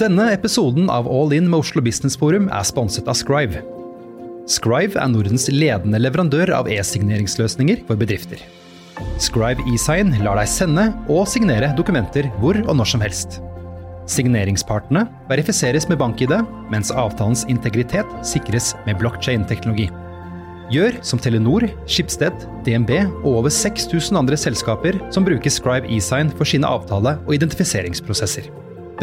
Denne episoden av All In med Oslo Business Forum er sponset av Scrive. Scrive er Nordens ledende leverandør av e-signeringsløsninger for bedrifter. Scrive eSign lar deg sende og signere dokumenter hvor og når som helst. Signeringspartene verifiseres med bank-ID, mens avtalens integritet sikres med blockchain-teknologi. Gjør som Telenor, Skipsted, DNB og over 6000 andre selskaper som bruker Scribe eSign for sine avtale- og identifiseringsprosesser.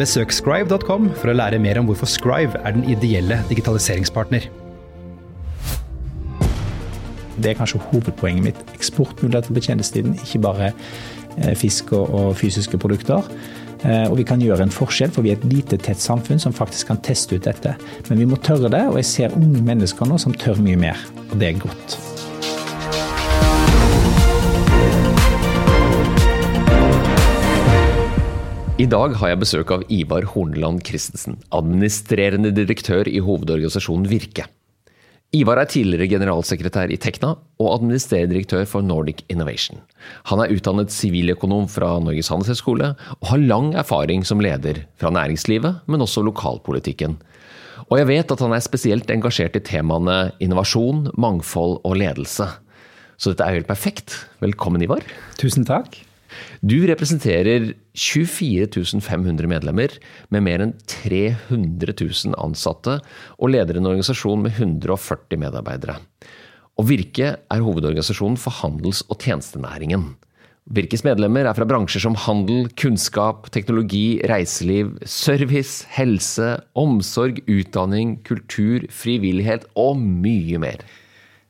Besøk scribe.com for å lære mer om hvorfor Scribe er den ideelle digitaliseringspartner. Det er kanskje hovedpoenget mitt. Eksportmuligheter på tjenestetiden, ikke bare eh, fisk og fysiske produkter. Eh, og vi kan gjøre en forskjell, for vi er et lite, tett samfunn som faktisk kan teste ut dette. Men vi må tørre det, og jeg ser unge mennesker nå som tør mye mer. Og det er godt. I dag har jeg besøk av Ivar Horneland Christensen, administrerende direktør i hovedorganisasjonen Virke. Ivar er tidligere generalsekretær i Tekna og administrerende direktør for Nordic Innovation. Han er utdannet siviløkonom fra Norges handelshøyskole og har lang erfaring som leder fra næringslivet, men også lokalpolitikken. Og jeg vet at han er spesielt engasjert i temaene innovasjon, mangfold og ledelse. Så dette er helt perfekt. Velkommen, Ivar. Tusen takk. Du representerer 24 500 medlemmer med mer enn 300 000 ansatte, og leder en organisasjon med 140 medarbeidere. Og Virke er hovedorganisasjonen for handels- og tjenestenæringen. Virkes medlemmer er fra bransjer som handel, kunnskap, teknologi, reiseliv, service, helse, omsorg, utdanning, kultur, frivillighet og mye mer.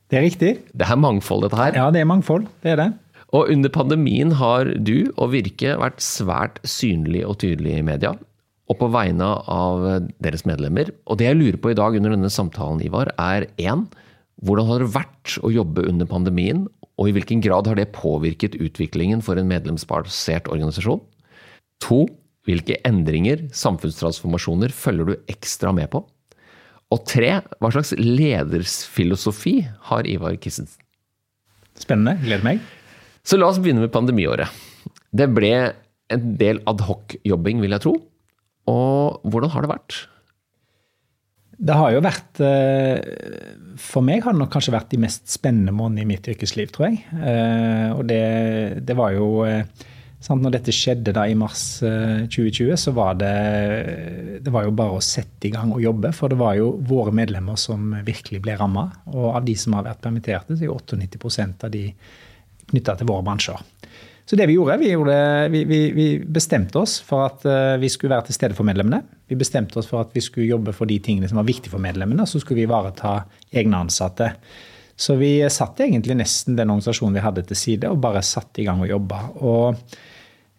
Det er riktig. Det er mangfold, dette her. Ja, det er mangfold. Det er det. Og under pandemien har du og Virke vært svært synlig og tydelig i media. Og på vegne av deres medlemmer. Og det jeg lurer på i dag under denne samtalen, Ivar, er én hvordan har det vært å jobbe under pandemien, og i hvilken grad har det påvirket utviklingen for en medlemsbasert organisasjon? To, hvilke endringer, samfunnstransformasjoner, følger du ekstra med på? Og tre, hva slags ledersfilosofi har Ivar Kissensen? Spennende. Gleder meg. Så la oss begynne med pandemiåret. Det ble en del adhoc-jobbing, vil jeg tro. Og hvordan har det vært? Det har jo vært eh, For meg har det nok kanskje vært de mest spennende månedene i mitt yrkesliv, tror jeg. Eh, og det, det var jo eh, sant, Når dette skjedde da i mars 2020, så var det, det var jo bare å sette i gang og jobbe. For det var jo våre medlemmer som virkelig ble ramma. Og av de som har vært permitterte, så er jo 98% av de knytta til våre bransjer. Så det vi gjorde, vi, gjorde, vi, vi, vi bestemte oss for at eh, vi skulle være til stede for medlemmene. Vi bestemte oss for at vi skulle jobbe for de tingene som var viktige for medlemmene, så skulle vi ivareta egne ansatte. Så vi satte egentlig nesten den organisasjonen vi hadde til side, og bare satte i gang og jobba. Og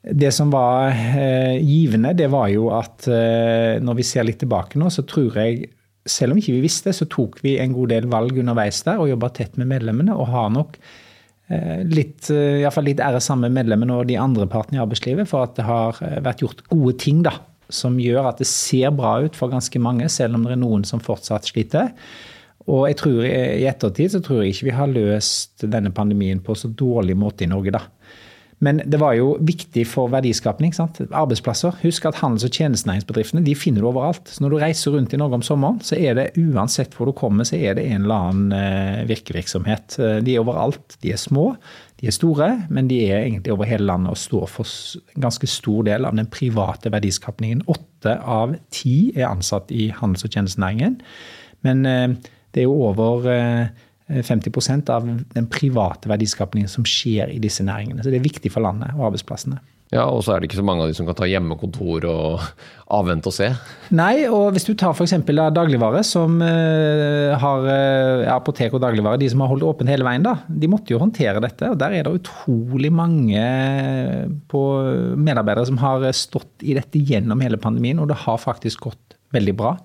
det som var eh, givende, det var jo at eh, når vi ser litt tilbake nå, så tror jeg selv om ikke vi visste, så tok vi en god del valg underveis der og jobba tett med medlemmene. og har nok litt, eh, i fall litt ære sammen med medlemmene og de andre partene i arbeidslivet for at det har eh, vært gjort gode ting da, som gjør at det ser bra ut for ganske mange, selv om det er noen som fortsatt sliter. Og jeg tror i ettertid så tror jeg ikke vi har løst denne pandemien på så dårlig måte i Norge, da. Men det var jo viktig for verdiskapning. Sant? Arbeidsplasser. Husk at handels- og tjenestenæringsbedriftene de finner du overalt. Så når du reiser rundt i Norge om sommeren, så er det uansett hvor du kommer, så er det en eller annen eh, virkevirksomhet. Eh, de er overalt. De er små, de er store, men de er egentlig over hele landet og står for en ganske stor del av den private verdiskapningen. Åtte av ti er ansatt i handels- og tjenestenæringen. Men eh, det er jo over 50% av den private verdiskapningen som skjer i disse næringene. Så det er viktig for landet og arbeidsplassene. Ja, Og så er det ikke så mange av de som kan ta hjemmekontor og avvente og se. Nei, og hvis du tar f.eks. dagligvare, som uh, har uh, apotek og dagligvare, de som har holdt åpent hele veien, da, de måtte jo håndtere dette. Og der er det utrolig mange på medarbeidere som har stått i dette gjennom hele pandemien, og det har faktisk gått veldig bra.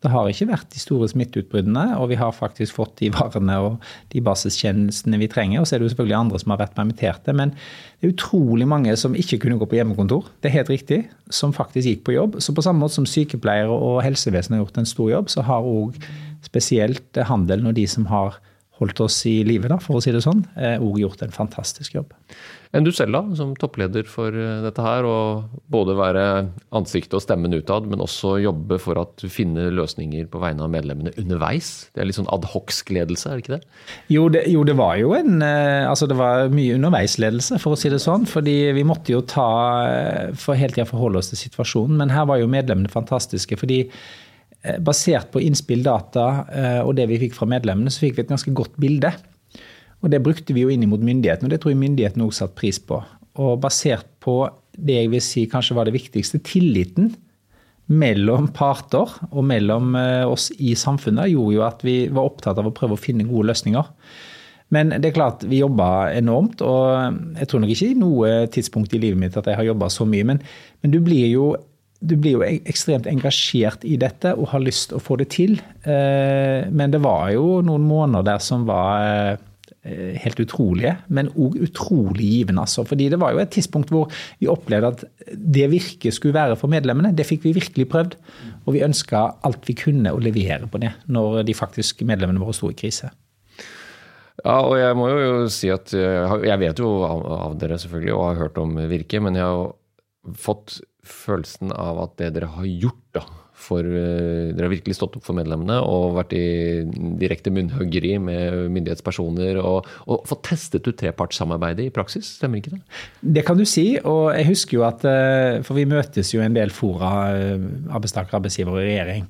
Det har ikke vært de store smitteutbruddene, og vi har faktisk fått de varene og de basistjenestene vi trenger. Og så er det jo selvfølgelig andre som har vært permitterte. Men det er utrolig mange som ikke kunne gå på hjemmekontor. Det er helt riktig. Som faktisk gikk på jobb. Så på samme måte som sykepleiere og helsevesenet har gjort en stor jobb, så har òg spesielt handelen og de som har holdt oss i live, for å si det sånn, og gjort en fantastisk jobb enn du selv, da, som toppleder for eh, dette her. Og både være ansiktet og stemmen utad, men også jobbe for at du finner løsninger på vegne av medlemmene underveis. Det er litt sånn adhoc-ledelse, er det ikke det? Jo, det? jo, det, var jo en eh, Altså det var mye underveisledelse, for å si det sånn. Fordi vi måtte jo ta eh, For hele tida forholde oss til situasjonen. Men her var jo medlemmene fantastiske. fordi Basert på innspill, data og det vi fikk fra medlemmene, så fikk vi et ganske godt bilde. Og Det brukte vi jo inn mot myndighetene, og det tror jeg myndighetene også satte pris på. Og Basert på det jeg vil si kanskje var det viktigste, tilliten mellom parter og mellom eh, oss i samfunnet, gjorde jo at vi var opptatt av å prøve å finne gode løsninger. Men det er klart, vi jobba enormt, og jeg tror nok ikke i noe tidspunkt i livet mitt at jeg har jobba så mye. Men, men du, blir jo, du, blir jo, ekstremt engasjert i dette og har lyst til å få det til. Eh, men det var jo noen måneder der som var eh, helt utrolige, men òg utrolig givende. Altså. Fordi det var jo et tidspunkt hvor vi opplevde at det virket skulle være for medlemmene. Det fikk vi virkelig prøvd. Og vi ønska alt vi kunne å levere på det, når de faktisk medlemmene våre sto i krise. Ja, og jeg må jo si at jeg vet jo av dere selvfølgelig, og har hørt om Virke, men jeg har fått følelsen av at det dere har gjort da, for eh, Dere har virkelig stått opp for medlemmene og vært i direkte munnhuggeri med myndighetspersoner og, og fått testet ut trepartssamarbeidet i praksis, stemmer ikke det? Det kan du si, og jeg husker jo at eh, For vi møtes jo en del fora, eh, arbeidstaker, arbeidsgiver og regjering.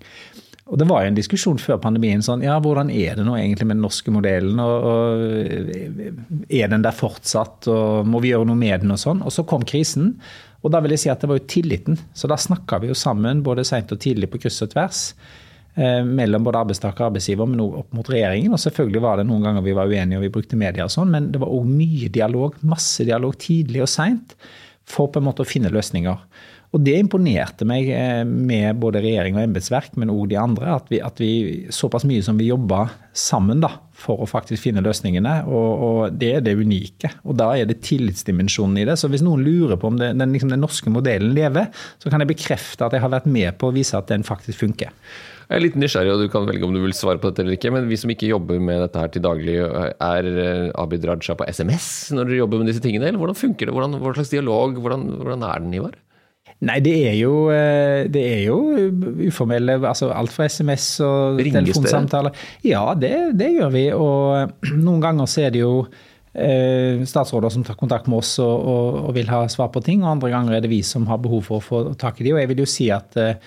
Og Det var jo en diskusjon før pandemien. sånn, ja, Hvordan er det nå egentlig med den norske modellen? og, og Er den der fortsatt? og Må vi gjøre noe med den? Og sånn. Og så kom krisen. Og da vil jeg si at det var jo tilliten. Så da snakka vi jo sammen både seint og tidlig på kryss og tvers. Eh, mellom både arbeidstaker og arbeidsgiver, men også opp mot regjeringen. Og selvfølgelig var det noen ganger vi var uenige og vi brukte media og sånn, men det var òg mye dialog, masse dialog tidlig og seint, for på en måte å finne løsninger. Og det imponerte meg eh, med både regjering og embetsverk, men òg de andre, at vi, at vi, såpass mye som vi jobba sammen da, for å faktisk finne løsningene. Og, og, det er det unike. Og da er det tillitsdimensjonen i det. Så hvis noen lurer på om det, den, liksom, den norske modellen lever, så kan jeg bekrefte at jeg har vært med på å vise at den faktisk funker. Jeg er litt nysgjerrig, og du kan velge om du vil svare på dette eller ikke. Men vi som ikke jobber med dette her til daglig, er eh, Abid Raja på SMS når dere jobber med disse tingene? Eller hvordan funker det? Hvordan, hva slags dialog? Hvordan, hvordan er den, Ivar? Nei, det er jo, eh, det er jo uformelle altså Alt fra SMS og Ringes telefonsamtaler. Ja, det, det, gjør vi. Og noen ganger så er det jo eh, statsråder som tar kontakt med oss og, og, og, vil ha svar på ting, og andre ganger er det vi som har behov for å få tak i dem. Og jeg vil jo si at eh,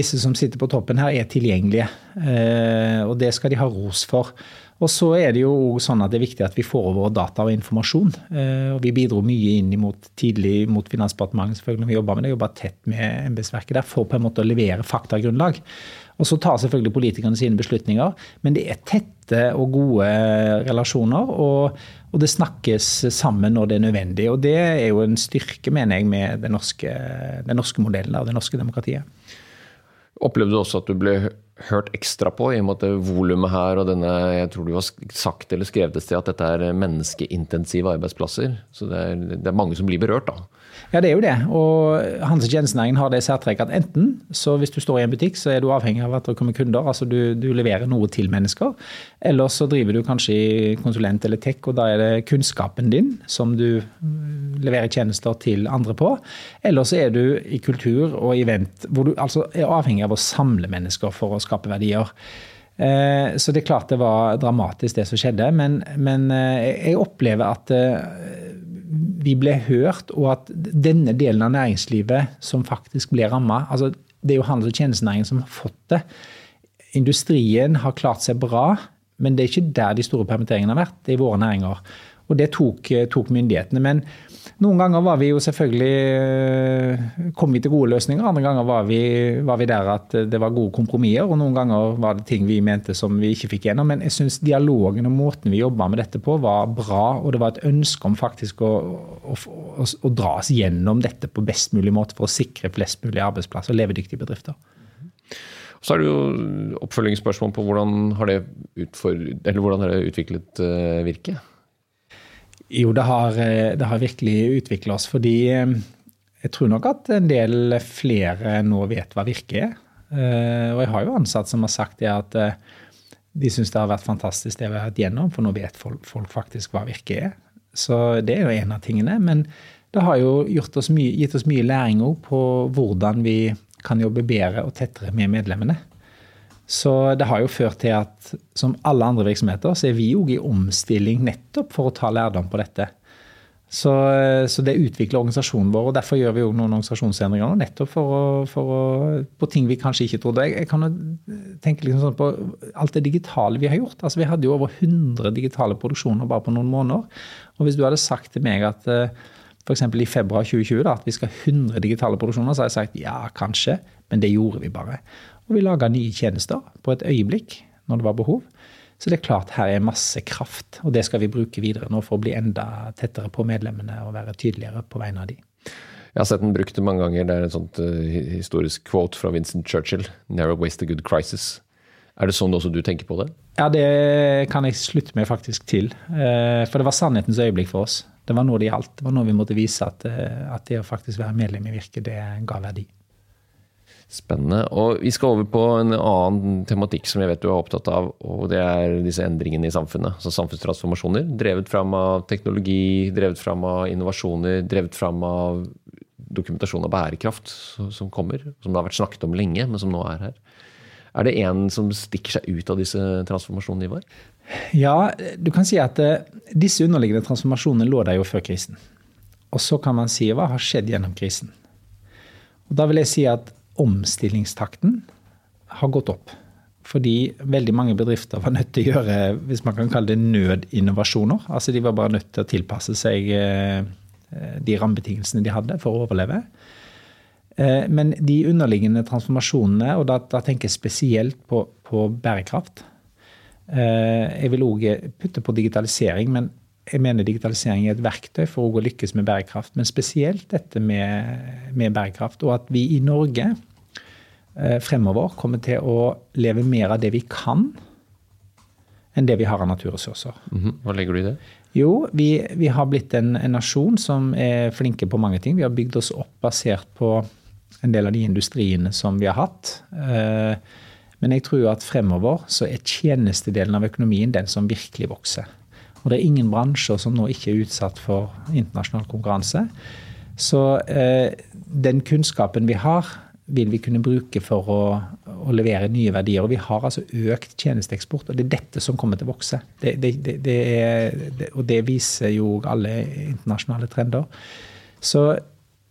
disse som sitter på toppen her, er tilgjengelige. Eh, og det skal de ha ros for. Og så er det jo sånn at det er viktig at vi får over data og informasjon. Eh, og vi bidro mye inn mot, tidlig mot Finansdepartementet selvfølgelig når vi jobba med det. Jobba tett med embetsverket der for på en måte å levere faktagrunnlag. Og så tar selvfølgelig politikerne sine beslutninger, men det er tette og gode relasjoner. Og, og det snakkes sammen når det er nødvendig. Og det er jo en styrke, mener jeg, med den norske, den norske modellen og det norske demokratiet. Opplevde du også at du ble hørt ekstra på, i og med at volumet her og denne Jeg tror du har sagt eller skrevet et sted at dette er menneskeintensive arbeidsplasser. Så det er, det er mange som blir berørt, da. Ja, det er jo det. Og Hans- og tjenestenæringen har det særtrekk at enten så hvis du står i en butikk, så er du avhengig av at det kommer kunder. Altså du, du leverer noe til mennesker. Eller så driver du kanskje i konsulent eller tech, og da er det kunnskapen din som du mm, leverer tjenester til andre på. Eller så er du i kultur og event hvor du altså er avhengig av å samle mennesker for å skape verdier. Eh, så det er klart det var dramatisk det som skjedde, men, men eh, jeg opplever at eh, vi ble hørt, og at denne delen av næringslivet som faktisk ble ramma altså Det er jo handels- og tjenestenæringen som har fått det. Industrien har klart seg bra, men det er ikke der de store permitteringene har vært. Det er våre næringer. Og det tok, tok myndighetene. Men noen ganger var vi jo selvfølgelig eh, kom vi til gode løsninger, andre ganger var vi, var vi, der at det var gode kompromisser. Og noen ganger var det ting vi mente som vi ikke fikk gjennom. Men jeg syns dialogen og måten vi jobba med dette på, var bra. Og det var et ønske om faktisk å, å, å, å dra oss gjennom dette på best mulig måte for å sikre flest mulig arbeidsplasser og levedyktige bedrifter. Så er det jo oppfølgingsspørsmål på hvordan har det, utfor, hvordan har det utviklet uh, virke? Jo, det har, eh, det har virkelig utvikla oss. Fordi eh, jeg tror nok at en del flere nå vet hva Virke er. Eh, og jeg har jo ansatt som har sagt det at de syns det har vært fantastisk det vi har hatt gjennom, for nå vet folk, folk faktisk hva Virke er. Så det er jo en av tingene. Men det har jo oss mye, gitt oss mye læring òg på hvordan vi kan jobbe bedre og tettere med medlemmene. Så det har jo ført til at som alle andre virksomheter, så er vi òg i omstilling nettopp for å ta lærdom på dette. Så, så, det utvikler organisasjonen vår, og derfor gjør vi jo noen organisasjonsendringer nettopp for å, for å, på ting vi kanskje ikke trodde. Jeg, jeg kan tenke liksom sånn på alt det digitale vi har gjort. Altså, vi hadde jo over 100 digitale produksjoner bare på noen måneder. Og hvis du hadde sagt til meg at eh, f.eks. i februar 2020 da, at vi skal ha 100 digitale produksjoner, så hadde jeg sagt ja, kanskje, men det gjorde vi bare. Og vi laga nye tjenester på et øyeblikk når det var behov. Så det er klart her er masse kraft, og det skal vi bruke videre nå for å bli enda tettere på medlemmene og være tydeligere på vegne av de. Jeg har sett den brukt mange ganger. Det er en sånt uh, historisk quote fra Vincent Churchill. 'Never waste a good crisis'. Er det sånn også du tenker på det? Ja, det kan jeg slutte meg faktisk til. Uh, for det var sannhetens øyeblikk for oss. Det var nå det gjaldt. Det var nå vi måtte vise at, uh, at det å faktisk være medlem i Virke, det ga verdi. Spennende. Og vi skal over på en annen tematikk som jeg vet du er opptatt av, og det er disse endringene i samfunnet. Altså samfunnstransformasjoner. Drevet fram av teknologi, drevet fram av innovasjoner, drevet fram av dokumentasjon av bærekraft som kommer. Som det har vært snakket om lenge, men som nå er her. Er det en som stikker seg ut av disse transformasjonene, Ivar? Ja, du kan si at uh, disse underliggende transformasjonene lå der jo før krisen. Og så kan man si hva har skjedd gjennom krisen. Og da vil jeg si at omstillingstakten har gått opp. Fordi veldig mange bedrifter var nødt til å gjøre hvis man kan kalle det nødinnovasjoner. Altså De var bare nødt til å tilpasse seg eh, de rammebetingelsene de hadde for å overleve. Eh, men de underliggende transformasjonene, og da, da tenker jeg spesielt på, på bærekraft eh, Jeg vil òg putte på digitalisering, men jeg mener digitalisering er et verktøy for å lykkes med bærekraft. Men spesielt dette med, med bærekraft. Og at vi i Norge fremover kommer til å leve mer av det vi kan, enn det vi har av naturressurser. Mm -hmm. Hva legger du i det? Jo, vi, vi har blitt en, en, nasjon som er flinke på mange ting. Vi har bygd oss opp basert på en del av de industriene som vi har hatt. Eh, men jeg tror at fremover så er tjenestedelen av økonomien den som virkelig vokser. Og det er ingen bransjer som nå ikke er utsatt for internasjonal konkurranse. Så eh, den kunnskapen vi har, vil vi kunne bruke for å, å, levere nye verdier. Og vi har altså økt tjenesteeksport, og det er dette som kommer til å vokse. Det, det, det, er, og det viser jo alle internasjonale trender. Så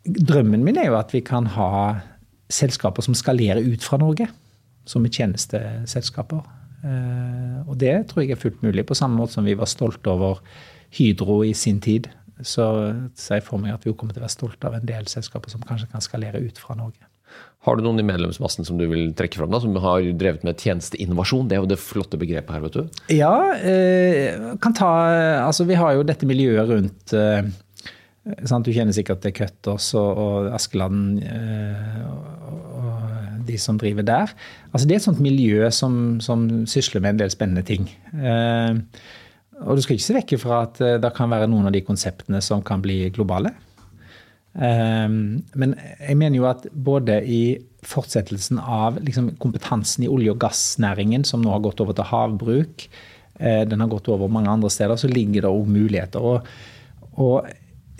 drømmen min er jo at vi kan ha selskaper som skalerer ut fra Norge, som er tjenesteselskaper. Eh, og det tror jeg er fullt mulig, på samme måte som vi var stolte over Hydro i sin tid. Så ser jeg for meg at vi kommer til å være stolte av en del selskaper som kanskje kan skalere ut fra Norge. Har du noen i medlemsmassen som du vil trekke fram, da, som har drevet med tjenesteinnovasjon? Det er jo det flotte begrepet her, vet du. Ja, eh, kan ta Altså, vi har jo dette miljøet rundt eh, sant? Du kjenner sikkert til Cutters og, og Askeland eh, og, og de som driver der. Altså, det er et sånt miljø som, som sysler med en del spennende ting. Og du skal ikke se vekk fra at det kan være noen av de konseptene som kan bli globale. Ehm, men jeg mener jo at både i fortsettelsen av liksom kompetansen i olje- og gassnæringen, som nå har gått over til havbruk, eh, den har gått over mange andre steder, så ligger det òg muligheter. Og, og,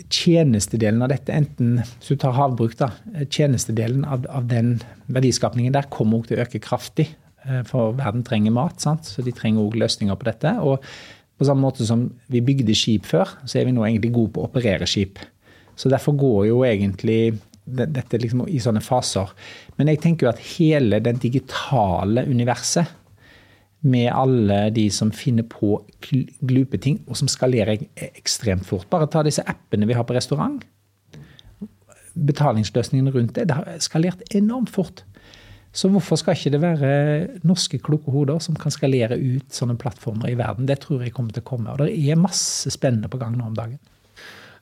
tjenestedelen av dette, enten hvis du tar havbruk, da, tjenestedelen av, av den verdiskapningen der kommer òg til å øke kraftig. Eh, for verden trenger mat, sant? så de trenger òg løsninger på dette. Og på samme måte som vi bygde skip før, så er vi nå egentlig gode på å operere skip. Så derfor går jo egentlig dette liksom i sånne faser. Men jeg tenker jo at hele den digitale universet, med alle de som finner på glupe ting, og som skalerer ekstremt fort. Bare ta disse appene vi har på restaurant. Betalingsløsningene rundt det. Det har skalert enormt fort. Så hvorfor skal ikke det være norske kloke hoder som kan skalere ut sånne plattformer i verden? Det tror jeg kommer til å komme. Og det er masse spennende på gang nå om dagen.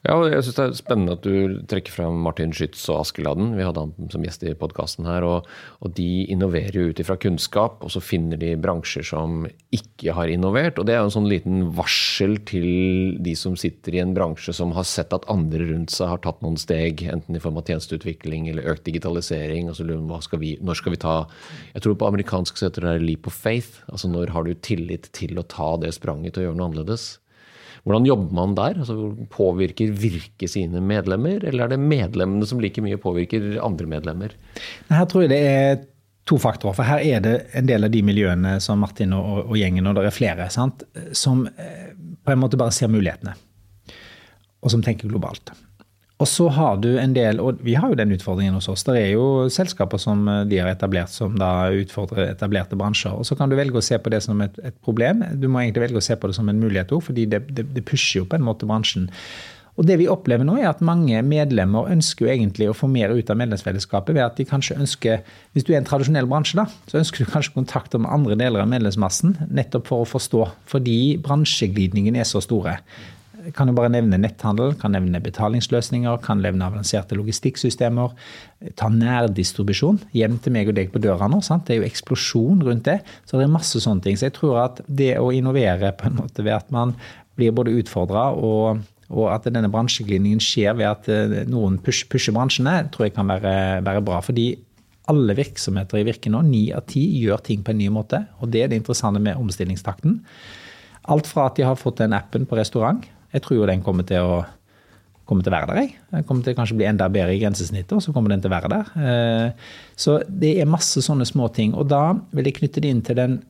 Ja, jeg syns det er spennende at du trekker fram Martin Schytz og Askeladden. Vi hadde han som gjest i podkasten her. Og, og, de innoverer jo ut ifra kunnskap, og så finner de bransjer som ikke har innovert. Og det er jo en sånn liten varsel til de som sitter i en bransje som har sett at andre rundt seg har tatt noen steg, enten i form av tjenesteutvikling eller økt digitalisering. og så skal vi, Når skal vi ta Jeg tror på amerikansk så heter det leap of faith. Altså når har du tillit til å ta det spranget til å gjøre noe annerledes? Hvordan jobber man der? Altså, påvirker Virke sine medlemmer, eller er det medlemmene som like mye påvirker andre medlemmer? Her tror jeg det er to faktorer. For her er det en del av de miljøene som Martin og, og gjengen, og det er flere, sant, som eh, på en måte bare ser mulighetene. Og som tenker globalt. Og så har du en del, og vi har jo den utfordringen hos oss. Det er jo selskaper som eh, de har etablert som da utfordrer etablerte bransjer. Og så kan du velge å se på det som et, et problem. Du må egentlig velge å se på det som en mulighet òg, fordi det, det, det, pusher jo på en måte bransjen. Og det vi opplever nå er at Mange medlemmer ønsker jo egentlig å få mer ut av medlemsfellesskapet ved at de kanskje ønsker, Hvis du er en tradisjonell bransje, da, så ønsker du kanskje kontakt med andre deler av medlemsmassen. Nettopp for å forstå, fordi bransjeglidningen er så store kan jo bare nevne netthandel, kan nevne betalingsløsninger, kan nevne avanserte logistikksystemer. Ta nærdistribusjon hjem til meg og deg på døra nå. Sant? Det er jo eksplosjon rundt det. Så det er masse sånne ting. Så jeg tror at det å innovere på en måte ved at man blir både utfordra og, og at denne bransjeglidningen skjer ved at eh, noen push, pusher bransjene, tror jeg kan være, være bra. fordi alle virksomheter i Virke nå, ni av ti, gjør ting på en ny måte. Og det er det interessante med omstillingstakten. Alt fra at de har fått den appen på restaurant, jeg tror jo den kommer til å, kommer til å være der. Jeg. Den kommer til å kanskje bli enda bedre i grensesnittet, og så kommer den til å være der. Eh, så det er masse sånne små ting. Og da vil jeg knytte det inn til den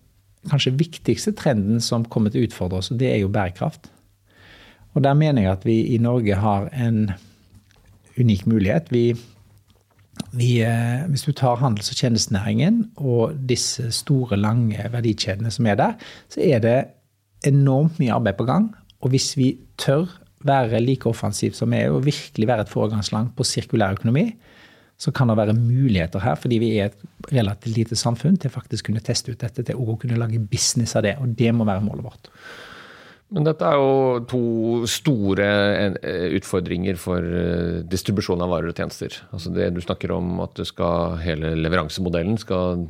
kanskje viktigste trenden som kommer til å utfordre oss, og det er jo bærekraft. Og der mener jeg at vi i Norge har en unik mulighet. Vi, vi, eh, hvis du tar handels- og tjenestenæringen og disse store, lange verdikjedene som er der, så er det enormt mye arbeid på gang. Og hvis vi tør være like offensiv som vi er, og virkelig være et foregangsland på sirkulær økonomi, så kan det være muligheter her, fordi vi er et relativt lite samfunn, til faktisk kunne teste ut dette, til å kunne lage business av det. Og det må være målet vårt. Men dette er jo to store eh, utfordringer for eh, distribusjon av varer og tjenester. Altså det du snakker om at hele leveransemodellen skal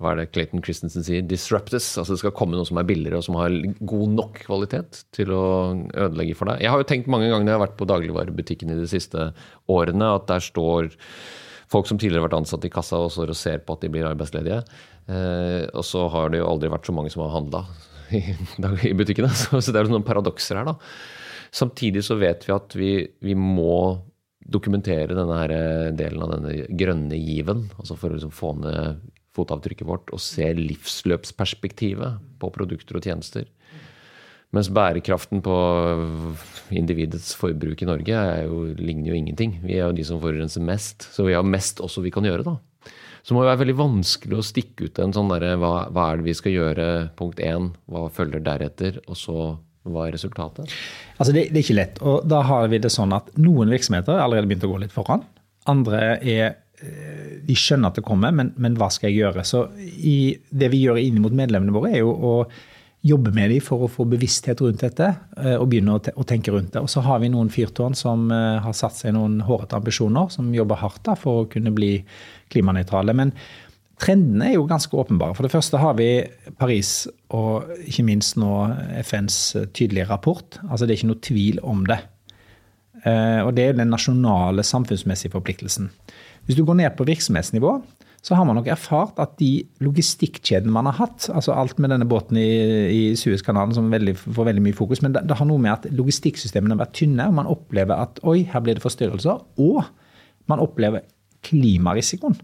hva er det Clayton Christensen sier, disruptes. Altså det skal komme noe som er billigere og som har god nok kvalitet til å ødelegge for deg. Jeg har jo tenkt mange ganger når jeg har vært på dagligvarebutikken i de siste årene, at der står folk som tidligere har vært ansatt i kassa og står og ser på at de blir arbeidsledige. Eh, og så har det jo aldri vært så mange som har handla i, butikkene. Så det er jo noen paradokser her, da. Samtidig så vet vi at vi, vi må dokumentere denne her delen av denne grønne given. altså For å liksom få ned fotavtrykket vårt og se livsløpsperspektivet på produkter og tjenester. Mens bærekraften på individets forbruk i Norge jo, ligner jo ingenting. Vi er jo de som forurenser mest, så vi har mest også vi kan gjøre, da. Så det må jo være veldig vanskelig å stikke ut en sånn derre hva, hva, er det vi skal gjøre, punkt én, hva følger deretter, og så hva er resultatet? Altså det, det er ikke lett. Og da har vi det sånn at noen virksomheter har allerede begynt å gå litt foran. Andre er de skjønner at det kommer, men, men, hva skal jeg gjøre? Så i, Det vi gjør inn mot medlemmene våre, er jo å jobbe med dem for å få bevissthet rundt dette eh, og begynne å, tenke rundt det. Og så har vi noen fyrtårn som uh, har satt seg noen hårete ambisjoner, som jobber hardt da, for å kunne bli klimanøytrale. Men trendene er jo ganske åpenbare. For det første har vi Paris og ikke minst nå FNs tydelige rapport. Altså Det er ikke noe tvil om det. Og det er den nasjonale samfunnsmessige forpliktelsen. Hvis du går ned på virksomhetsnivå, så har man nok erfart at de logistikkjedene man har hatt, altså alt med denne båten i, i Suezkanalen som veldig, får veldig mye fokus, men det, det, har noe med at logistikksystemene har vært tynne, og man opplever at oi, her blir det forstyrrelser. Og man opplever klimarisikoen.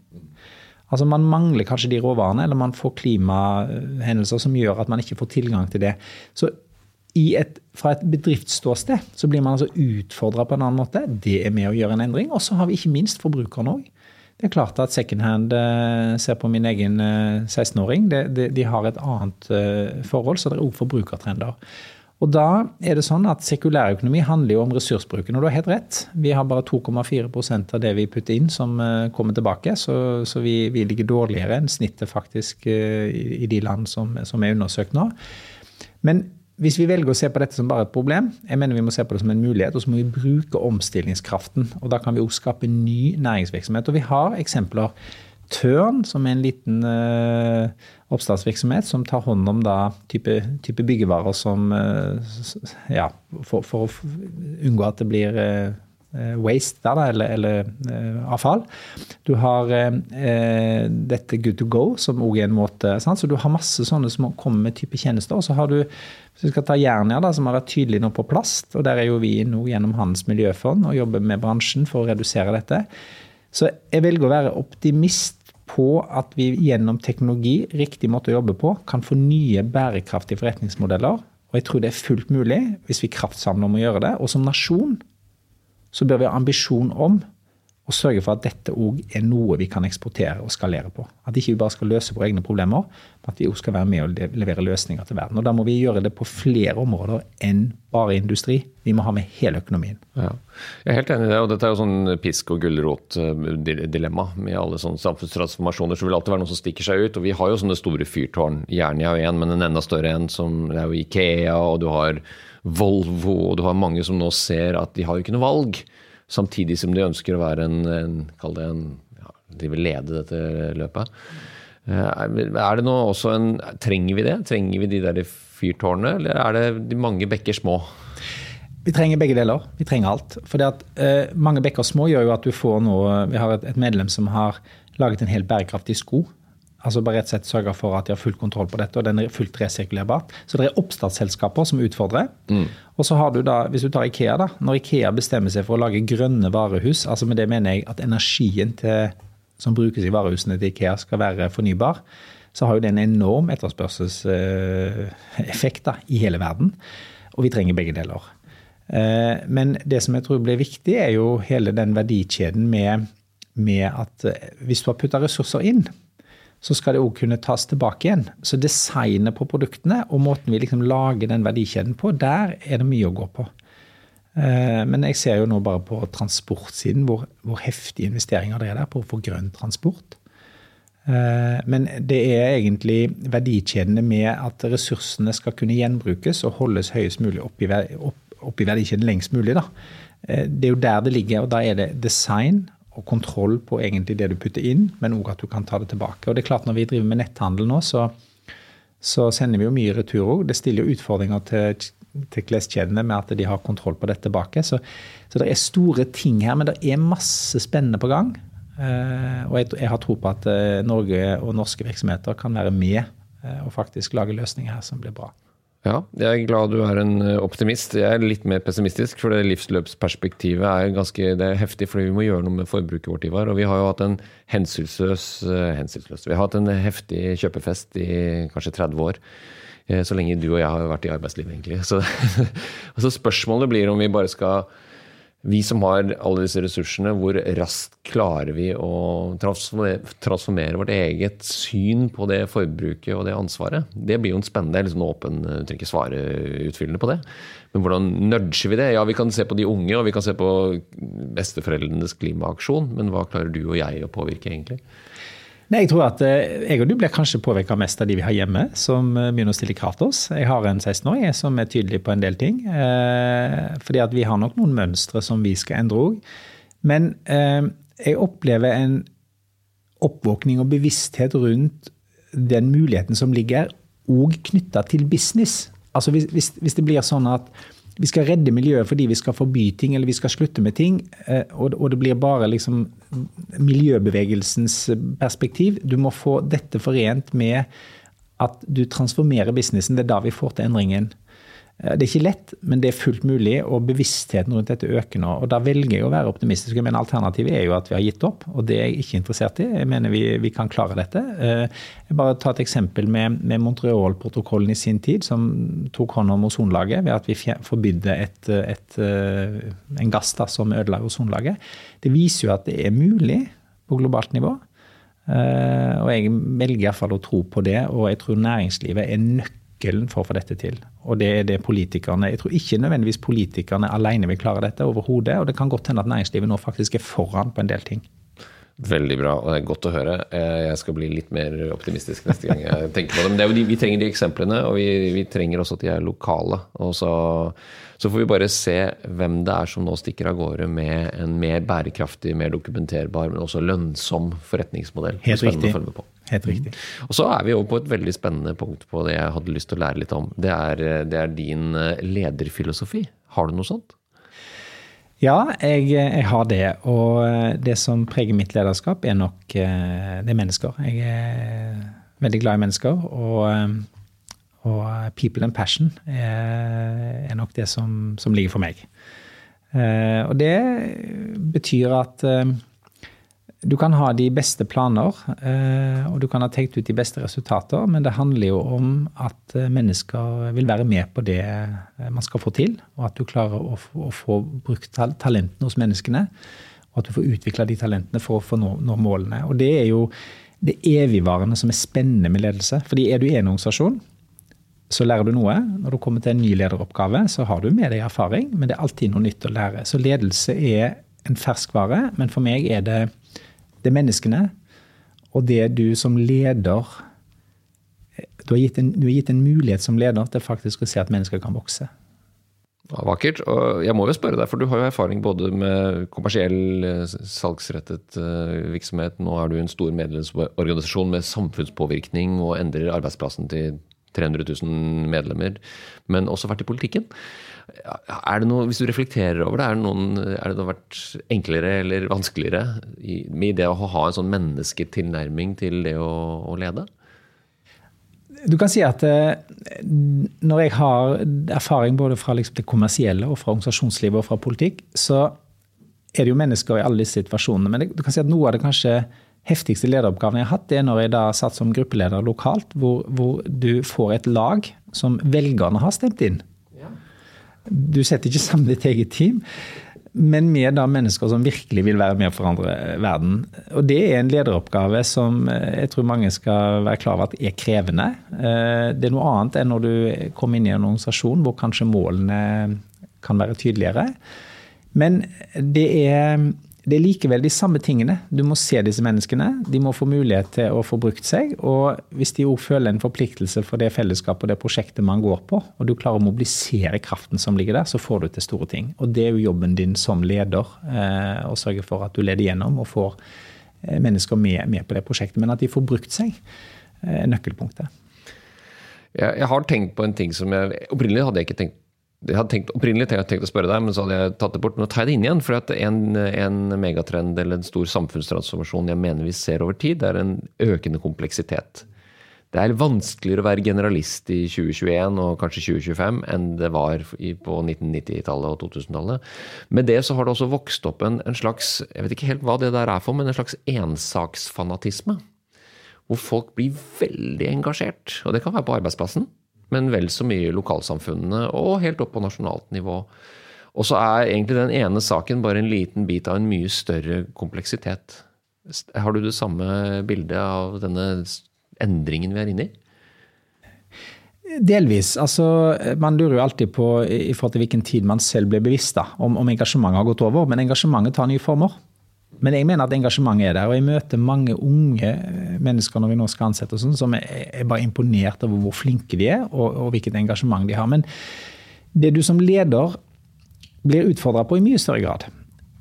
Altså Man mangler kanskje de råvarene, eller man får klimahendelser som gjør at man ikke får tilgang til det. Så et, fra et bedriftsståsted så blir man altså utfordra på en annen måte. Det er med å gjøre en endring. Og så har vi ikke minst forbrukerne òg. Det er klart at secondhand eh, ser på min egen 16-åring. Eh, de, har et annet eh, forhold, så det er òg forbrukertrender. Og da er det sånn at Sekulærøkonomi handler jo om ressursbruken, og du har helt rett. Vi har bare 2,4% av det vi putter inn som kommer tilbake, så, så vi, vi, ligger dårligere enn snittet faktisk i, i de land som, som er undersøkt nå. Men hvis vi velger å se på dette som bare et problem, jeg mener vi må se på det som en mulighet, og så må vi bruke omstillingskraften. og Da kan vi også skape ny næringsvirksomhet. Og vi har eksempler. Tørn, som er en liten uh, oppstartsvirksomhet som tar hånd om da type, type byggevarer som uh, Ja, for, for, å unngå at det blir uh, waste der, eller, eller uh, avfall. Du har uh, dette good to go, som òg er en måte sant? Så du har masse sånne som kommer med type tjenester. Og så har du, hvis vi skal ta Jernia, da, som har vært tydelig nå på plast, og der er jo vi nå gjennom Hans miljøfond og jobber med bransjen for å redusere dette. Så jeg velger å være optimist på at vi gjennom teknologi, riktig måte å jobbe på, kan få nye bærekraftige forretningsmodeller. Og jeg tror det er fullt mulig hvis vi kraftsamler om å gjøre det. Og som nasjon så bør vi ha ambisjon om å sørge for at dette òg er noe vi kan eksportere og skalere på. At ikke vi bare skal løse våre egne problemer, men at vi òg skal være med og levere løsninger til verden. Og Da må vi gjøre det på flere områder enn bare industri. Vi må ha med hele økonomien. Ja. Jeg er helt enig i det. og Dette er jo sånn pisk og gulrot-dilemma. Med alle sånne samfunnstransformasjoner så vil det alltid være noe som stikker seg ut. Og vi har jo sånne store fyrtårn. Jernia er jo én, men en enda større en som er jo Ikea, og du har Volvo, og du har mange som nå ser at de har ikke noe valg. Samtidig som de ønsker å være en, en Kall det en ja, De vil lede dette løpet. Eh, er det nå også en Trenger vi det? Trenger vi de der fyrtårnene, eller er det de mange bekker små? Vi trenger begge deler. Vi trenger alt. For uh, eh, mange bekker små gjør jo at du får noe Vi har et, et medlem som har laget en helt bærekraftig sko Altså bare rett og slett sørge for at de har full kontroll på dette, og den er fullt resirkulerbar. Så det er oppstartsselskaper som utfordrer. Mm. Og så har du da, hvis du tar Ikea, da. Når Ikea bestemmer seg for å lage grønne varehus, altså med det mener jeg at energien til, som brukes i varehusene til Ikea skal være fornybar, så har jo det en enorm etterspørselseffekt i hele verden. Og vi trenger begge deler. Eh, men det som jeg tror blir viktig, er jo hele den verdikjeden med, med at eh, hvis du har putta ressurser inn, så skal det òg kunne tas tilbake igjen. Så designet på produktene og måten vi liksom lager den verdikjeden på, der er det mye å gå på. Eh, men jeg ser jo nå bare på transportsiden hvor, hvor heftige investeringer det er der på å få grønn transport. Eh, men det er egentlig verdikjedene med at ressursene skal kunne gjenbrukes og holdes høyest mulig opp i, opp, opp i verdikjeden lengst mulig. Da. Eh, det er jo der det ligger, og da er det design og kontroll på egentlig det du putter inn, men òg at du kan ta det tilbake. Og det er klart Når vi driver med netthandel nå, så, så sender vi jo mye retur òg. Det stiller jo utfordringer til, til kleskjedene med at de har kontroll på dette tilbake. Så, så, det er store ting her, men det er masse spennende på gang. Eh, og jeg, jeg, har tro på at eh, Norge og norske virksomheter kan være med eh, og faktisk lage løsninger her som blir bra. Ja, jeg er glad du er en eh, optimist. Jeg er litt mer pessimistisk, for det livsløpsperspektivet er ganske det er heftig. fordi vi må gjøre noe med forbruket vårt, Ivar. Og vi har jo hatt en hensynsløs, eh, hensynsløs Vi har hatt en heftig kjøpefest i kanskje 30 år. Eh, så lenge du og jeg har vært i arbeidslivet, egentlig. Så, så spørsmålet blir om vi bare skal vi som har alle disse ressursene, hvor raskt klarer vi å transformere, vårt eget syn på det forbruket og det ansvaret? Det blir jo en spennende, liksom åpen, du trenger ikke svare utfyllende på det. Men hvordan nudger vi det? Ja, vi kan se på de unge, og vi kan se på besteforeldrenes klimaaksjon, men hva klarer du og jeg å påvirke, egentlig? Nei, Jeg tror at eh, jeg og du blir kanskje påvirka mest av de vi har hjemme, som eh, begynner å stille krav til oss. Jeg har en 16-åring som er tydelig på en del ting. Eh, fordi at vi har nok noen mønstre som vi skal endre òg. Men jeg opplever en oppvåkning og bevissthet rundt den muligheten som ligger, òg knytta til business. Altså hvis, hvis, hvis det blir sånn at vi skal redde miljøet fordi vi skal forby ting eller vi skal slutte med ting. Eh, og det blir bare liksom miljøbevegelsens perspektiv. Du må få dette forent med at du transformerer businessen. Det er da vi får til endringen. Eh, det er ikke lett, men det er fullt mulig, og bevisstheten rundt dette øker nå. og Da velger jeg å være optimistisk, men alternativet er jo at vi har gitt opp. og Det er jeg ikke interessert i. Jeg mener vi, vi kan klare dette. Eh, jeg bare ta et eksempel med, med Montreal-protokollen i sin tid, som tok hånd om ozonlaget ved at vi forbydde et, et, eh, en gass da, som ødela ozonlaget. Det viser jo at det er mulig på globalt nivå. Og jeg velger iallfall å tro på det, og jeg tror næringslivet er nøkkelen nøkkelen for å få dette til. Og det er det politikerne Jeg tror ikke nødvendigvis politikerne alene vil klare dette overhodet. Og det kan godt hende at næringslivet nå faktisk er foran på en del ting. Veldig bra, og det er godt å høre. Eh, jeg skal bli litt mer optimistisk neste gang jeg tenker på det. Men det de, vi trenger de eksemplene, og vi, vi, trenger også at de er lokale. Og så, så, får vi bare se hvem det er som nå stikker av gårde med en mer bærekraftig, mer dokumenterbar, men også lønnsom forretningsmodell. Helt riktig. Helt riktig. Mm. Og så er vi over på et veldig spennende punkt på det jeg hadde lyst til å lære litt om. Det er, det er din eh, lederfilosofi. Har du noe sånt? Ja, jeg, jeg, har det. Og det som preger mitt lederskap, er nok eh, det er mennesker. Jeg er veldig glad i mennesker. Og, eh, og people and passion er, er nok det som, som, ligger for meg. Eh, og det betyr at du kan ha de beste planer, eh, og du kan ha tenkt ut de beste resultater, men det handler jo om at eh, mennesker vil være med på det eh, man skal få til, og at du klarer å, å få brukt talentene hos menneskene, og at du får utvikla de talentene for å få nå, nå, målene. Og det er jo det evigvarende som er spennende med ledelse. Fordi er du i en organisasjon, så lærer du noe. Når du kommer til en ny lederoppgave, så har du med deg erfaring, men det er alltid noe nytt å lære. Så ledelse er en ferskvare, men for meg er det det er menneskene. Og det du som leder du har, gitt en, har gitt en mulighet som leder til faktisk å se at mennesker kan vokse. Ja, vakkert. Og jeg må jo spørre deg, for du har jo erfaring både med kommersiell, eh, salgsrettet eh, virksomhet. Nå er du en stor medlemsorganisasjon med samfunnspåvirkning og endrer arbeidsplassen til 300 000 medlemmer, men også vært i politikken. Er det noe, Hvis du reflekterer over det, er det, noen, er det noe vært enklere eller vanskeligere i, med det å ha en sånn mennesketilnærming til det å, å lede? Du kan si at eh, når jeg har erfaring både fra liksom det kommersielle og fra organisasjonslivet og fra politikk, så er det jo mennesker i alle disse situasjonene. Men du kan si at noe av det kanskje heftigste lederoppgaven jeg har hatt, det er når jeg da satt som gruppeleder lokalt, hvor, hvor du får et lag som velgerne har stemt inn. Du setter ikke sammen ditt eget team, men med da mennesker som virkelig vil være med å forandre verden. Og det er en lederoppgave som eh, jeg tror mange skal være klar over at er krevende. Eh, det er noe annet enn når du kommer inn i en organisasjon hvor kanskje målene kan være tydeligere. Men det er det er likevel de samme tingene. Du må se disse menneskene. De må få mulighet til å få brukt seg. Og hvis de òg føler en forpliktelse for det fellesskapet og det prosjektet man går på, og du klarer å mobilisere kraften som ligger der, så får du til store ting. Og det er jo jobben din som leder, eh, å sørge for at du leder gjennom og får eh, mennesker med, med, på det prosjektet. Men at de får brukt seg, eh, er nøkkelpunktet. Jeg, jeg har tenkt på en ting som jeg Opprinnelig hadde jeg ikke tenkt jeg hadde tenkt, opprinnelig tenkt, tenkt å spørre deg, men så hadde jeg tatt det bort. Men nå tar jeg det inn igjen. For en, en, megatrend eller en stor samfunnstransformasjon jeg mener vi ser over tid, er en økende kompleksitet. Det er vanskeligere å være generalist i 2021 og kanskje 2025 enn det var på 1990-tallet og 2000-tallet. Med det så har det også vokst opp en, en, slags jeg vet ikke helt hva det der er for, men en slags ensaksfanatisme. Hvor folk blir veldig engasjert. Og det kan være på arbeidsplassen men vel så mye i lokalsamfunnene og helt opp på nasjonalt nivå. Og så er egentlig den ene saken bare en liten bit av en mye større kompleksitet. Har du det samme bildet av denne endringen vi er inne i? Delvis. altså Man lurer jo alltid på i forhold til hvilken tid man selv ble bevisst da, om, om engasjementet har gått over. Men engasjementet tar nye former. Men jeg mener at engasjementet er der. Og jeg møter mange unge mennesker når vi nå skal ansette, sånn, som er bare imponert over hvor flinke de er, og, og, hvilket engasjement de har. Men det du som leder blir utfordra på i mye større grad,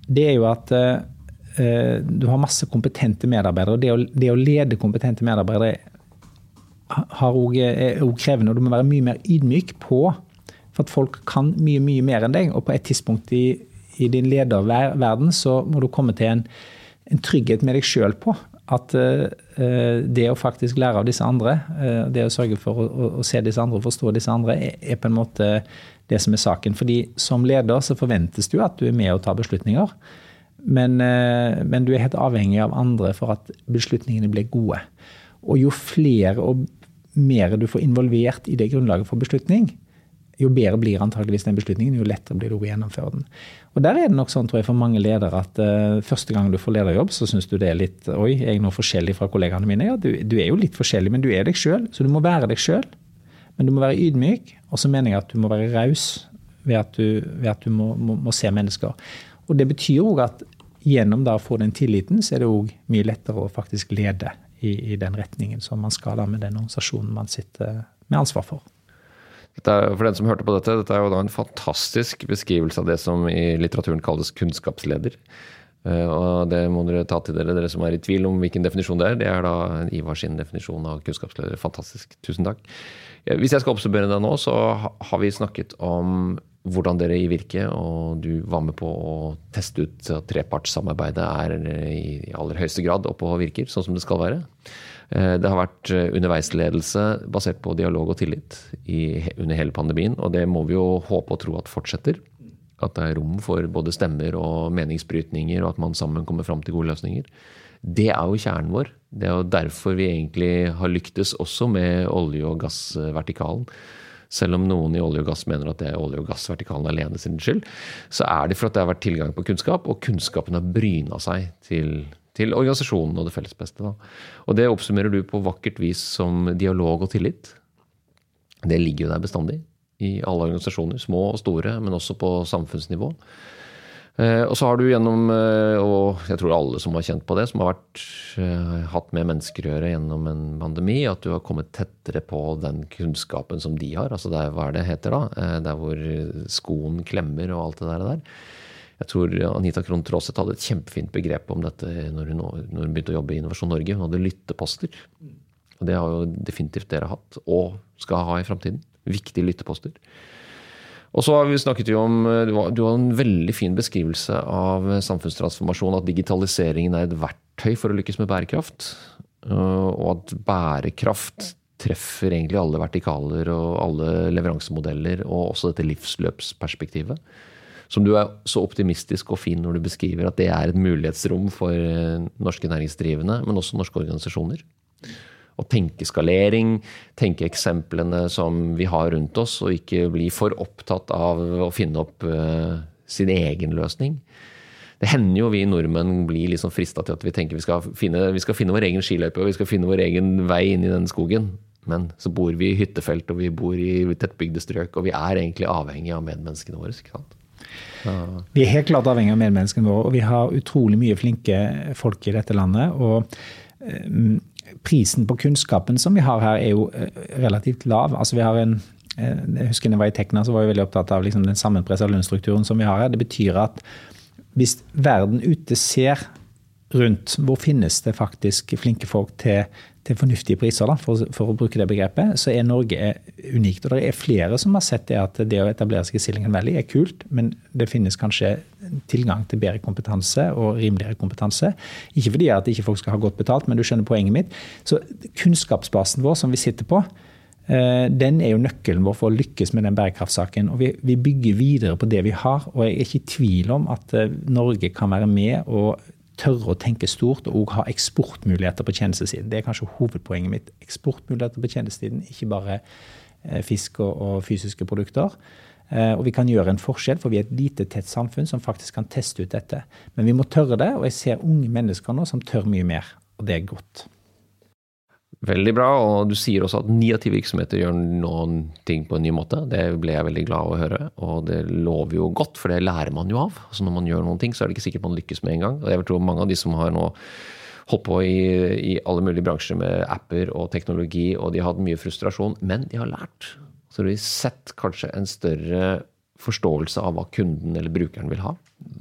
det er jo at uh, du har masse kompetente medarbeidere. og Det å, det å lede kompetente medarbeidere også, er òg krevende. og Du må være mye mer ydmyk på for at folk kan mye, mye mer enn deg. Og på et tidspunkt i i din lederverden så må du komme til en, en trygghet med deg sjøl på at uh, det å faktisk lære av disse andre, uh, det å sørge for å, å, se disse andre og forstå disse andre, er, er, på en måte det som er saken. Fordi som leder så forventes jo at du er med å ta beslutninger. Men, uh, men, du er helt avhengig av andre for at beslutningene blir gode. Og jo flere og mer du får involvert i det grunnlaget for beslutning, jo bedre blir antageligvis den beslutningen, jo lettere blir det å gjennomføre den. Og Der er det nok sånn tror jeg, for mange ledere at uh, første gang du får lederjobb, så syns du det er litt Oi, er jeg noe forskjellig fra kollegaene mine? Ja, du, du er jo litt forskjellig, men du er deg sjøl. Så du må være deg sjøl. Men du må være ydmyk. Og så mener jeg at du må være raus ved at du, ved at du må, må, må, se mennesker. Og det betyr òg at gjennom da å få den tilliten, så er det òg mye lettere å faktisk lede i, i, den retningen som man skal da med den organisasjonen man sitter med ansvar for. Er, for den som hørte på dette, dette er jo da en fantastisk beskrivelse av det som i litteraturen kalles kunnskapsleder. Eh, og det må dere ta til dere, dere som er i tvil om hvilken definisjon det er. Det er da Ivar sin definisjon av kunnskapsleder. Fantastisk. Tusen takk. Hvis jeg skal oppsummere deg nå, så har vi snakket om hvordan dere i Virke, og du var med på å teste ut at trepartssamarbeidet er i aller høyeste grad oppe og virker sånn som det skal være. Eh, det har vært underveisledelse basert på dialog og tillit i, under hele pandemien, og det må vi jo håpe og tro at fortsetter. At det er rom for både stemmer og meningsbrytninger, og at man sammen kommer fram til gode løsninger. Det er jo kjernen vår. Det er jo derfor vi egentlig har lyktes også med olje- og gassvertikalen. Selv om noen i olje og gass mener at det er olje- og gassvertikalen alene sin skyld, så er det for at det har vært tilgang på kunnskap, og kunnskapen har bryna seg til, til organisasjonen og det felles beste. Da. Og det oppsummerer du på vakkert vis som dialog og tillit. Det ligger jo der bestandig i alle organisasjoner, små og store, men også på samfunnsnivå. Eh, og så har du gjennom, eh, og jeg tror alle som har kjent på det, som har vært, eh, hatt med mennesker å gjøre gjennom en pandemi, at du har kommet tettere på den kunnskapen som de har. Altså der, hva er det heter da? Der hvor skoen klemmer og alt det der. Jeg tror Anita Krohn Traaseth hadde et kjempefint begrep om dette når hun, når hun begynte å jobbe i Innovasjon Norge. Hun hadde lytteposter. Og det har jo definitivt dere hatt, og skal ha i framtiden viktige lytteposter. Og så har vi snakket jo om, Du har en veldig fin beskrivelse av samfunnstransformasjon. At digitaliseringen er et verktøy for å lykkes med bærekraft. Øh, og at bærekraft treffer egentlig alle vertikaler og alle leveransemodeller. Og også dette livsløpsperspektivet. Som du er så optimistisk og fin når du beskriver at det er et mulighetsrom for øh, norske næringsdrivende, men også norske organisasjoner å tenke skalering, tenke eksemplene som vi har rundt oss, og ikke bli for opptatt av å finne opp uh, sin egen løsning. Det hender jo vi nordmenn blir liksom frista til at vi tenker vi skal, finne, vi skal finne vår egen skiløype og vi skal finne vår egen vei inn i den skogen. Men så bor vi i hyttefelt og vi bor i tettbygde strøk, og vi er egentlig avhengig av medmenneskene våre. ikke sant? Vi er helt klart avhengig av medmenneskene våre, og vi har utrolig mye flinke folk i dette landet. og um, prisen på kunnskapen som vi har her, er jo eh, relativt lav. Altså vi har en eh, jeg husker da jeg var i Tekna, så var jeg veldig opptatt av liksom den sammenpressa lønnsstrukturen som vi har her. Det betyr at hvis verden ute ser rundt hvor finnes det faktisk flinke folk til, til fornuftige priser, da, for, for, å bruke det begrepet, så er Norge unikt. Og det er flere som har sett det at det å etablere seg i Silicon Valley er kult, men det finnes kanskje tilgang til bedre kompetanse og rimeligere kompetanse. Ikke fordi at ikke folk skal ha godt betalt, men du skjønner poenget mitt. Så kunnskapsbasen vår som vi sitter på, eh, den er jo nøkkelen vår for å lykkes med den bærekraftsaken. og vi, vi, bygger videre på det vi har. og Jeg er ikke i tvil om at eh, Norge kan være med og tørre å tenke stort og ha eksportmuligheter på tjenestesiden. Det er kanskje hovedpoenget mitt. Eksportmuligheter på tjenestesiden, ikke bare eh, fisk og, fysiske produkter. Eh, og vi kan gjøre en forskjell, for vi er et lite, tett samfunn som faktisk kan teste ut dette. Men vi må tørre det, og jeg ser unge mennesker nå som tør mye mer, og det er godt. Veldig bra, og du sier også at ni av ti virksomheter gjør noen ting på en ny måte. Det ble jeg veldig glad av å høre, og det lover jo godt, for det lærer man jo av. Altså Når man gjør noen ting, så er det ikke sikkert man lykkes med en gang. Og jeg tror mange av de som har nå holdt på i, i alle mulige bransjer med apper og teknologi, og de har hatt mye frustrasjon, men de har lært. Så har sett kanskje en større forståelse av hva kunden eller brukeren vil ha.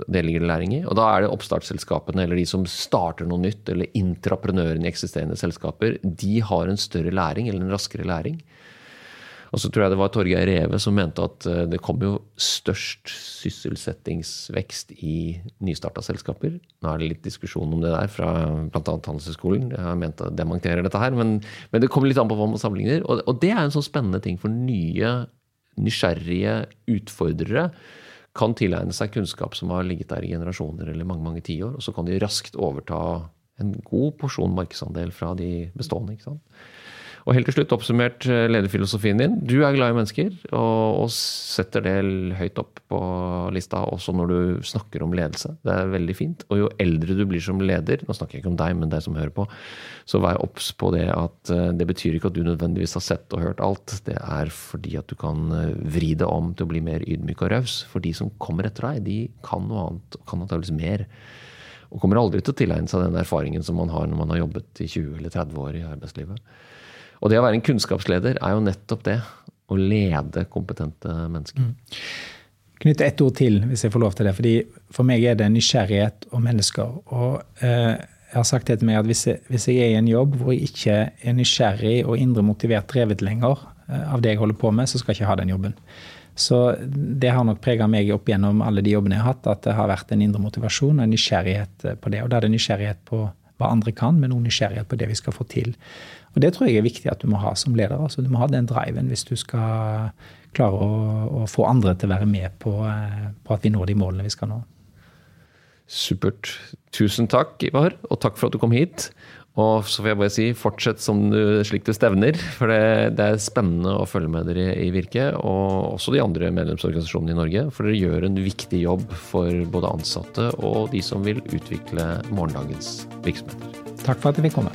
Det ligger det læring i. Og da er det oppstartsselskapene eller de som starter noe nytt, eller intraprenørene i eksisterende selskaper, de har en større læring, eller en raskere læring. Og så tror jeg det var Torgeir Reve som mente at eh, det kommer jo størst sysselsettingsvekst i nystarta selskaper. Nå er det litt diskusjon om det der fra bl.a. Handelshøyskolen. Jeg har ment å demontere dette her, men, men, det kommer litt an på hva man sammenligner. Og, og det er en sånn spennende ting for nye nysgjerrige utfordrere kan tilegne seg kunnskap som har ligget der i generasjoner eller mange mange tiår, og så kan de raskt overta en god porsjon markedsandel fra de bestående. ikke sant? Og helt til slutt oppsummert eh, lederfilosofien din. Du er glad i mennesker og, og, setter det høyt opp på lista også når du snakker om ledelse. Det er veldig fint. Og jo eldre du blir som leder, nå snakker jeg ikke om deg, men deg som hører på, så vær obs på det at eh, det betyr ikke at du nødvendigvis har sett og hørt alt. Det er fordi at du kan eh, vri det om til å bli mer ydmyk og raus. For de som kommer etter deg, de kan noe annet og kan antakeligvis mer. Og kommer aldri til å tilegne seg den erfaringen som man har når man har jobbet i 20 eller 30 år i arbeidslivet. Og det å være en kunnskapsleder er jo nettopp det. Å lede kompetente mennesker. Mm. Knytte ett ord til, hvis jeg får lov til det. fordi For meg er det nysgjerrighet og mennesker. Og eh, jeg har sagt det til meg at hvis jeg, hvis jeg, er i en jobb hvor jeg ikke er nysgjerrig og indre motivert drevet lenger eh, av det jeg holder på med, så skal jeg ikke ha den jobben. Så det har nok prega meg opp gjennom alle de jobbene jeg har hatt, at det har vært en indre motivasjon og en nysgjerrighet på det. Og da er det nysgjerrighet på hva andre kan, men noen nysgjerrighet på det vi skal få til. Og det tror jeg er viktig at du må ha som leder. altså Du må ha den driven hvis du skal klare å, å få andre til å være med på, eh, på at vi når de målene vi skal nå. Supert. Tusen takk, Ivar, og takk for at du kom hit. Og så får jeg bare si, fortsett som du, slik du stevner. For det, det, er spennende å følge med dere i Virke, og også de andre medlemsorganisasjonene i Norge. For dere gjør en viktig jobb for både ansatte og de som vil utvikle morgendagens virksomheter. Takk for at jeg fikk komme.